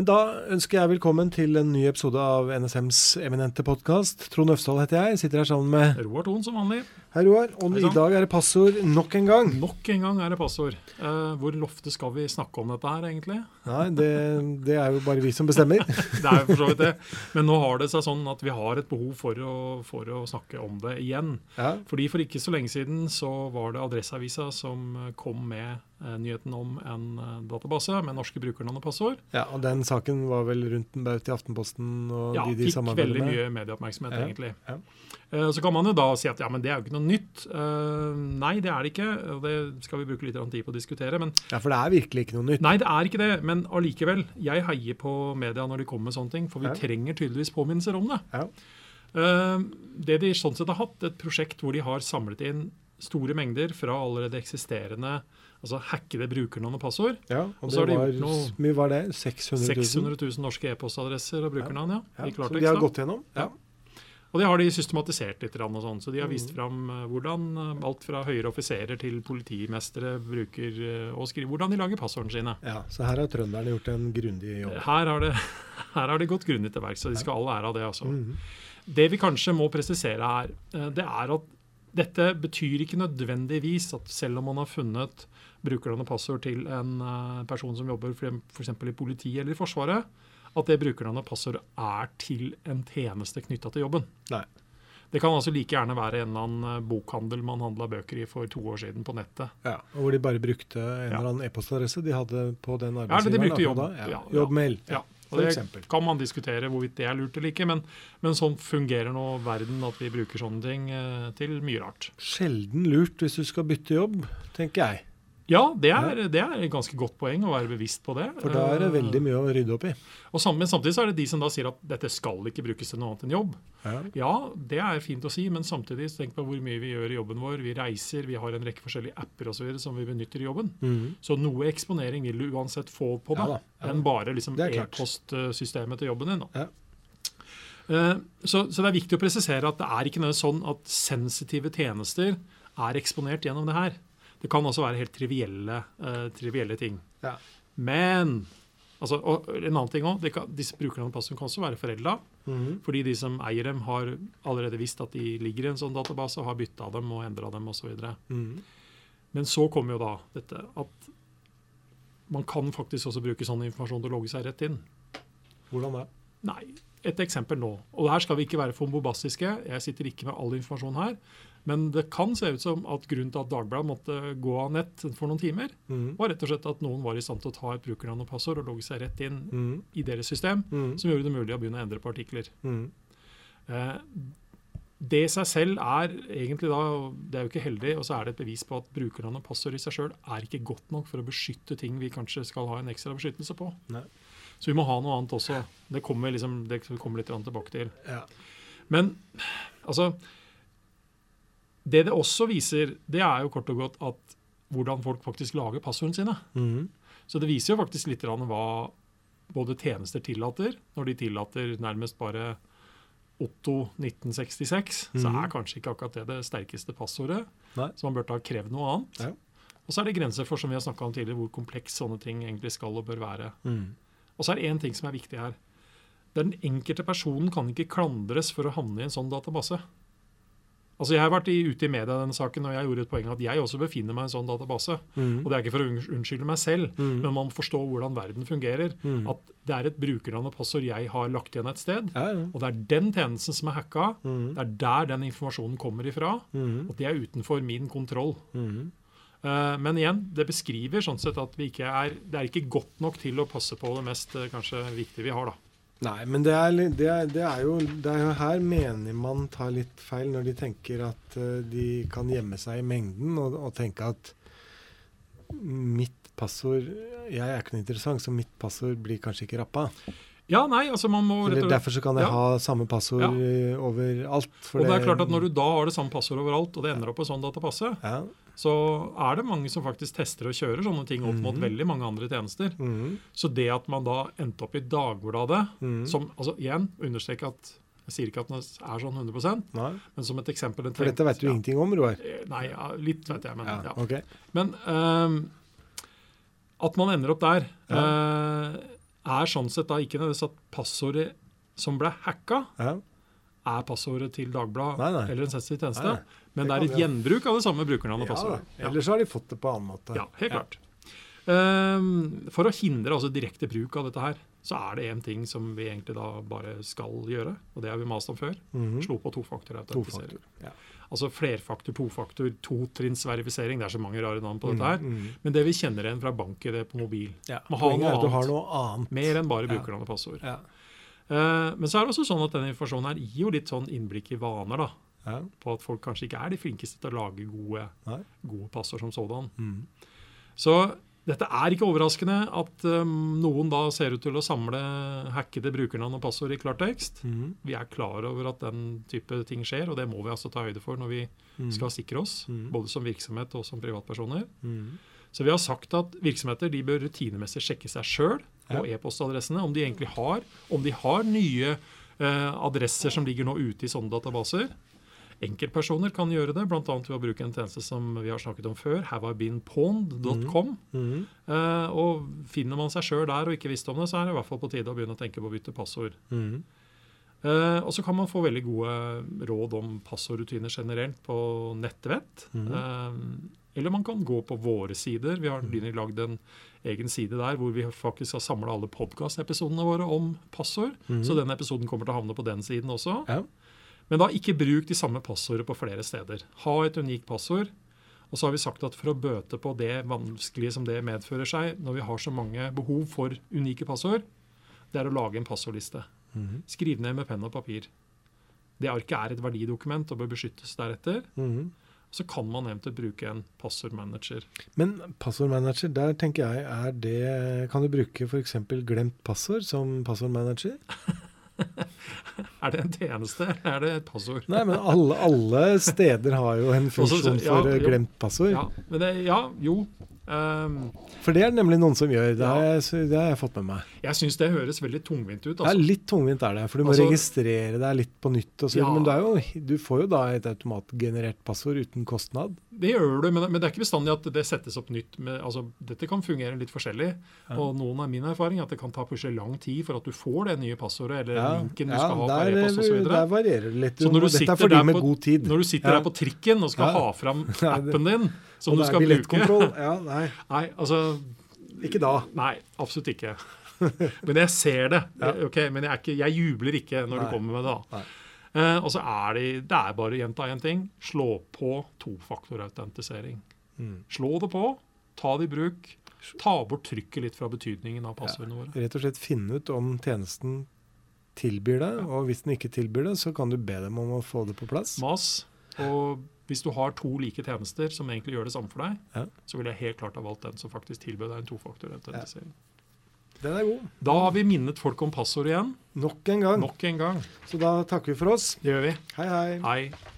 Men da ønsker jeg velkommen til en ny episode av NSMs eminente podkast. Trond Øfsdal heter jeg. Sitter her sammen med Roar Thon som vanlig. Hei, Roar. Og Hei i dag er det passord nok en gang. Nok en gang er det passord. Uh, hvor ofte skal vi snakke om dette her, egentlig? Nei, det, det er jo bare vi som bestemmer. Det er jo for så vidt det. Men nå har det seg sånn at vi har et behov for å, for å snakke om det igjen. Ja, Fordi For ikke så lenge siden så var det Adresseavisa som kom med eh, nyheten om en eh, database med norske brukernavn og passord. ja og den saken var vel rundt en baut i Aftenposten og Ja, de de fikk veldig mye medieoppmerksomhet, Ja, egentlig. ja. Eh, Så kan man jo da si at ja, men det er jo ikke noe nytt. Eh, Nei, det er det ikke. og Det skal vi bruke litt tid på å diskutere. Men Ja, for det er virkelig ikke noe nytt. Nei, det er ikke det, men allikevel. Jeg heier på media når de kommer med sånne ting, for vi Ja. trenger tydeligvis påminnelser om det. Ja. Eh, det de sånn sett har hatt, et prosjekt hvor de har samlet inn store mengder fra allerede eksisterende altså hackede brukernavn og passord. Ja, Og så har de gjort noe- mye var det? 600 000? 600 000 norske e-postadresser og brukernavn, ja. Ja, I så de har gått gjennom? Ja. Og det har de systematisert litt. Og sånn, så de har Mm. vist fram eh, hvordan eh, alt fra høyere offiserer til politimestere bruker eh, og skriver hvordan de lager passordene sine. Ja, så her har trønderne gjort en grundig jobb. Her har, det, her har de gått grundig til verks, og de skal all ære av det. altså. Mhm. Det vi kanskje må presisere her, det er at dette betyr ikke nødvendigvis at selv om man har funnet brukernavn og passord til en eh, person som jobber f.eks. i politiet eller i Forsvaret, at det brukernavnet og passordet er til en tjeneste knytta til jobben. Nei. Det kan altså like gjerne være en eller annen eh, bokhandel man handla bøker i for to år siden på nettet. Ja, og hvor de bare brukte en Ja. eller annen e-postadresse de hadde på den arbeidsgiveren. Ja, de brukte jobb. da. Ja. Jobbmail. Ja, og Det eksempel. kan man diskutere hvorvidt det er lurt eller ikke, men, men sånn fungerer nå verden at vi bruker sånne ting eh, til mye rart. Sjelden lurt hvis du skal bytte jobb, tenker jeg. Ja, det er, det er et ganske godt poeng å være bevisst på det. For da er det Eh, veldig mye å rydde opp i. Og sam- men samtidig så er det de som da sier at dette skal ikke brukes til noe annet enn jobb. Ja. Ja, det er fint å si, men samtidig så tenk på hvor mye vi gjør i jobben vår. Vi reiser, vi har en rekke forskjellige apper og så videre som vi benytter i jobben. Mhm. Så noe eksponering vil du uansett få på Ja da, ja. enn bare liksom e-postsystemet til jobben din. Da. Ja. Eh, Så, så det er viktig å presisere at det er ikke noe sånn at sensitive tjenester er eksponert gjennom det her. Det kan også være helt trivielle, uh, trivielle ting. Ja. Men altså, og en annen ting også, disse brukerne av passord kan også være forelda. Mhm. Fordi de som eier dem, har allerede visst at de ligger i en sånn database og har bytta dem og endra dem osv. Mhm. Men så kommer jo da dette at man kan faktisk også bruke sånn informasjon til å logge seg rett inn. Hvordan det? Nei, et eksempel nå. Og her skal vi ikke være for bombastiske. Jeg sitter ikke med all informasjon her. Men det kan se ut som at grunnen til at Dagbladet måtte gå av nett for noen timer, mm. var rett og slett at noen var i stand til å ta et brukernavn og passord og logge seg rett inn mm. i deres system, mm. som gjorde det mulig å begynne å endre på artikler. Mhm. Eh, Det i seg selv er egentlig da, det er jo ikke heldig, og så er det et bevis på at brukernavn og passord i seg sjøl er ikke godt nok for å beskytte ting vi kanskje skal ha en ekstra beskyttelse på. Nei. Så vi må ha noe annet også. Det kommer, liksom, det kommer litt tilbake til. Ja. Men altså Det det også viser, det er jo kort og godt at hvordan folk faktisk lager passordene sine. Mm. Så det viser jo faktisk litt hva både tjenester tillater. Når de tillater nærmest bare Otto 1966, så Mhm. er kanskje ikke akkurat det det sterkeste passordet. Nei. Så man burde ha krevd noe annet. Ja. Og så er det grenser for som vi har om tidligere, hvor kompleks sånne ting egentlig skal og bør være. Mm. Og så er det én ting som er viktig her. Den enkelte personen kan ikke klandres for å havne i en sånn database. Altså Jeg har vært ute i media denne saken, og jeg gjorde et poeng at jeg også befinner meg i en sånn database. Mm. Og det er ikke for å unnskylde meg selv, mm. men man må forstå hvordan verden fungerer. Mm. At det er et brukernavn og passord jeg har lagt igjen et sted, Ja, ja. og det er den tjenesten som er hacka. Mhm. Det er der den informasjonen kommer ifra, Mhm. og det er utenfor min kontroll. Eh, Men igjen, det beskriver sånn sett at vi ikke er, det er ikke godt nok til å passe på det mest eh, kanskje viktige vi har. da. Nei, men det er, det, er, det, er jo, det er jo her mener man tar litt feil, når de tenker at eh, de kan gjemme seg i mengden, og, og tenke at mitt passord Jeg er ikke noe interessant, så mitt passord blir kanskje ikke rappa. Ja, nei, altså man må rett og derfor så kan jeg ja. ha samme passord Ja. overalt. Og det er klart at Når du da har det samme passord overalt, og det ender opp på sånn datapasse, ja. så er det mange som faktisk tester og kjører sånne ting opp mot Mhm. veldig mange andre tjenester. Mhm. Så det at man da endte opp i Dagbladet, Mhm. som altså igjen understreker at jeg sier ikke at den er sånn 100 Nei, men som et eksempel For dette vet du ja. ingenting om, Roar. Eh, Nei, litt vet jeg, men Ja, ja. ok. Men um, at man ender opp der, eh, er sånn sett da ikke nødvendigvis at passordet som ble hacka, Ja. er passordet til Dagbladet eller en sensitiv tjeneste. Nei, nei. Men Det det er et gjenbruk av det samme brukernavnet og Ja, passordet. da. Ellers har de fått det på annen måte. Ja, helt klart. Ehm, for å hindre altså direkte bruk av dette her, så er det én ting som vi egentlig da bare skal gjøre, og det har vi mast om før. Mhm. Slå på tofaktorautentisering. To Ja. Altså flerfaktor, tofaktor, totrinnsverifisering. Det er så mange rare navn på dette her. Mm, -hmm. Men det vi kjenner igjen fra bank-ID på mobil. Ja. Må ha noe du annet. har noe annet. Mer enn bare brukernavn og passord. Ja. Uh, men så er det også sånn at denne informasjonen her gir jo litt sånn innblikk i vaner. da, Ja. På at folk kanskje ikke er de flinkeste til å lage gode, gode passord som sådan. Mm. Så dette er ikke overraskende at um, noen da ser ut til å samle hackede brukernavn og passord i klartekst. Mm. Vi er klar over at den type ting skjer, og det må vi altså ta høyde for når vi Mm. skal sikre oss, Mm. både som virksomhet og som privatpersoner. Mm. Så vi har sagt at virksomheter de bør rutinemessig sjekke seg sjøl og Ja. e-postadressene, om de egentlig har, om de har nye eh, adresser som ligger nå ute i sånne databaser. Enkeltpersoner kan gjøre det, bl.a. ved å bruke en tjeneste som vi har snakket om før, haveibeenpawned.com. Mm. Eh, og finner man seg sjøl der og ikke visste om det, så er det i hvert fall på tide å begynne å tenke på å bytte passord. Mm. Uh, og så kan man få veldig gode råd om passordrutiner generelt på nettvett. Eh, eller man kan gå på våre sider. Vi har nylig lagd en egen side der hvor vi faktisk har samla alle podkastepisodene våre om passord. Mm. Så denne episoden kommer til å havne på den siden også. Ja. Men da ikke bruk de samme passordene på flere steder. Ha et unikt passord. Og så har vi sagt at for å bøte på det vanskelige som det medfører seg, når vi har så mange behov for unike passord, det er å lage en passordliste. Mhm. Skriv ned med penn og papir. Det arket er et verdidokument og bør beskyttes deretter. Mhm. Så kan man eventuelt bruke en passordmanager. Men passordmanager, der tenker jeg, er det Kan du bruke f.eks. glemt passord som passordmanager? Er det en tjeneste, eller er det et passord? Nei, men alle, alle steder har jo en funksjon ja, for eh, jo. glemt passord. Ja, men det, ja jo. Um, For det er det nemlig noen som gjør. Det Ja. har jeg, det har jeg fått med meg. jeg syns det høres veldig tungvint ut. Det er Altså. litt tungvint er det, for du må Altså- registrere deg litt på nytt. Og så. Men det jo, du får jo da et automatgenerert passord uten kostnad. Det gjør du, men, men det er ikke bestandig at det settes opp nytt. Med, altså, dette kan fungere litt forskjellig. Ja. Og noen av min erfaring er at det kan ta plutselig lang tid for at du får det nye passordet eller Ja, linken du ja, skal ha på der, e-post osv. der varierer det litt. Så når du Dette er for de der med god tid. Når du sitter der på trikken og skal ha fram appen din, som og du er skal bruke. Ja, nei, Nei, altså ikke da. Nei, absolutt ikke. Men jeg ser det. Ja. Okay, Men jeg, er ikke, jeg jubler ikke når Nei. du kommer med det. Da. Eh, og så er det, det er bare å gjenta én ting. Slå på tofaktorautentisering. Mm. Slå det på, ta det i bruk. Ta bort trykket litt fra betydningen av passordene våre. Rett og slett finne ut om tjenesten tilbyr det, og hvis den ikke tilbyr det, så kan du be dem om å få det på plass. Mas. Og hvis du har to like tjenester som egentlig gjør det samme for deg, Ja. så ville jeg helt klart ha valgt den som faktisk tilbød deg en tofaktorautentisering. Den er god. Da har vi minnet folk om passord igjen. Nok en gang. Nok en gang. Så da takker vi for oss. Det gjør vi. Hei, hei. Hei.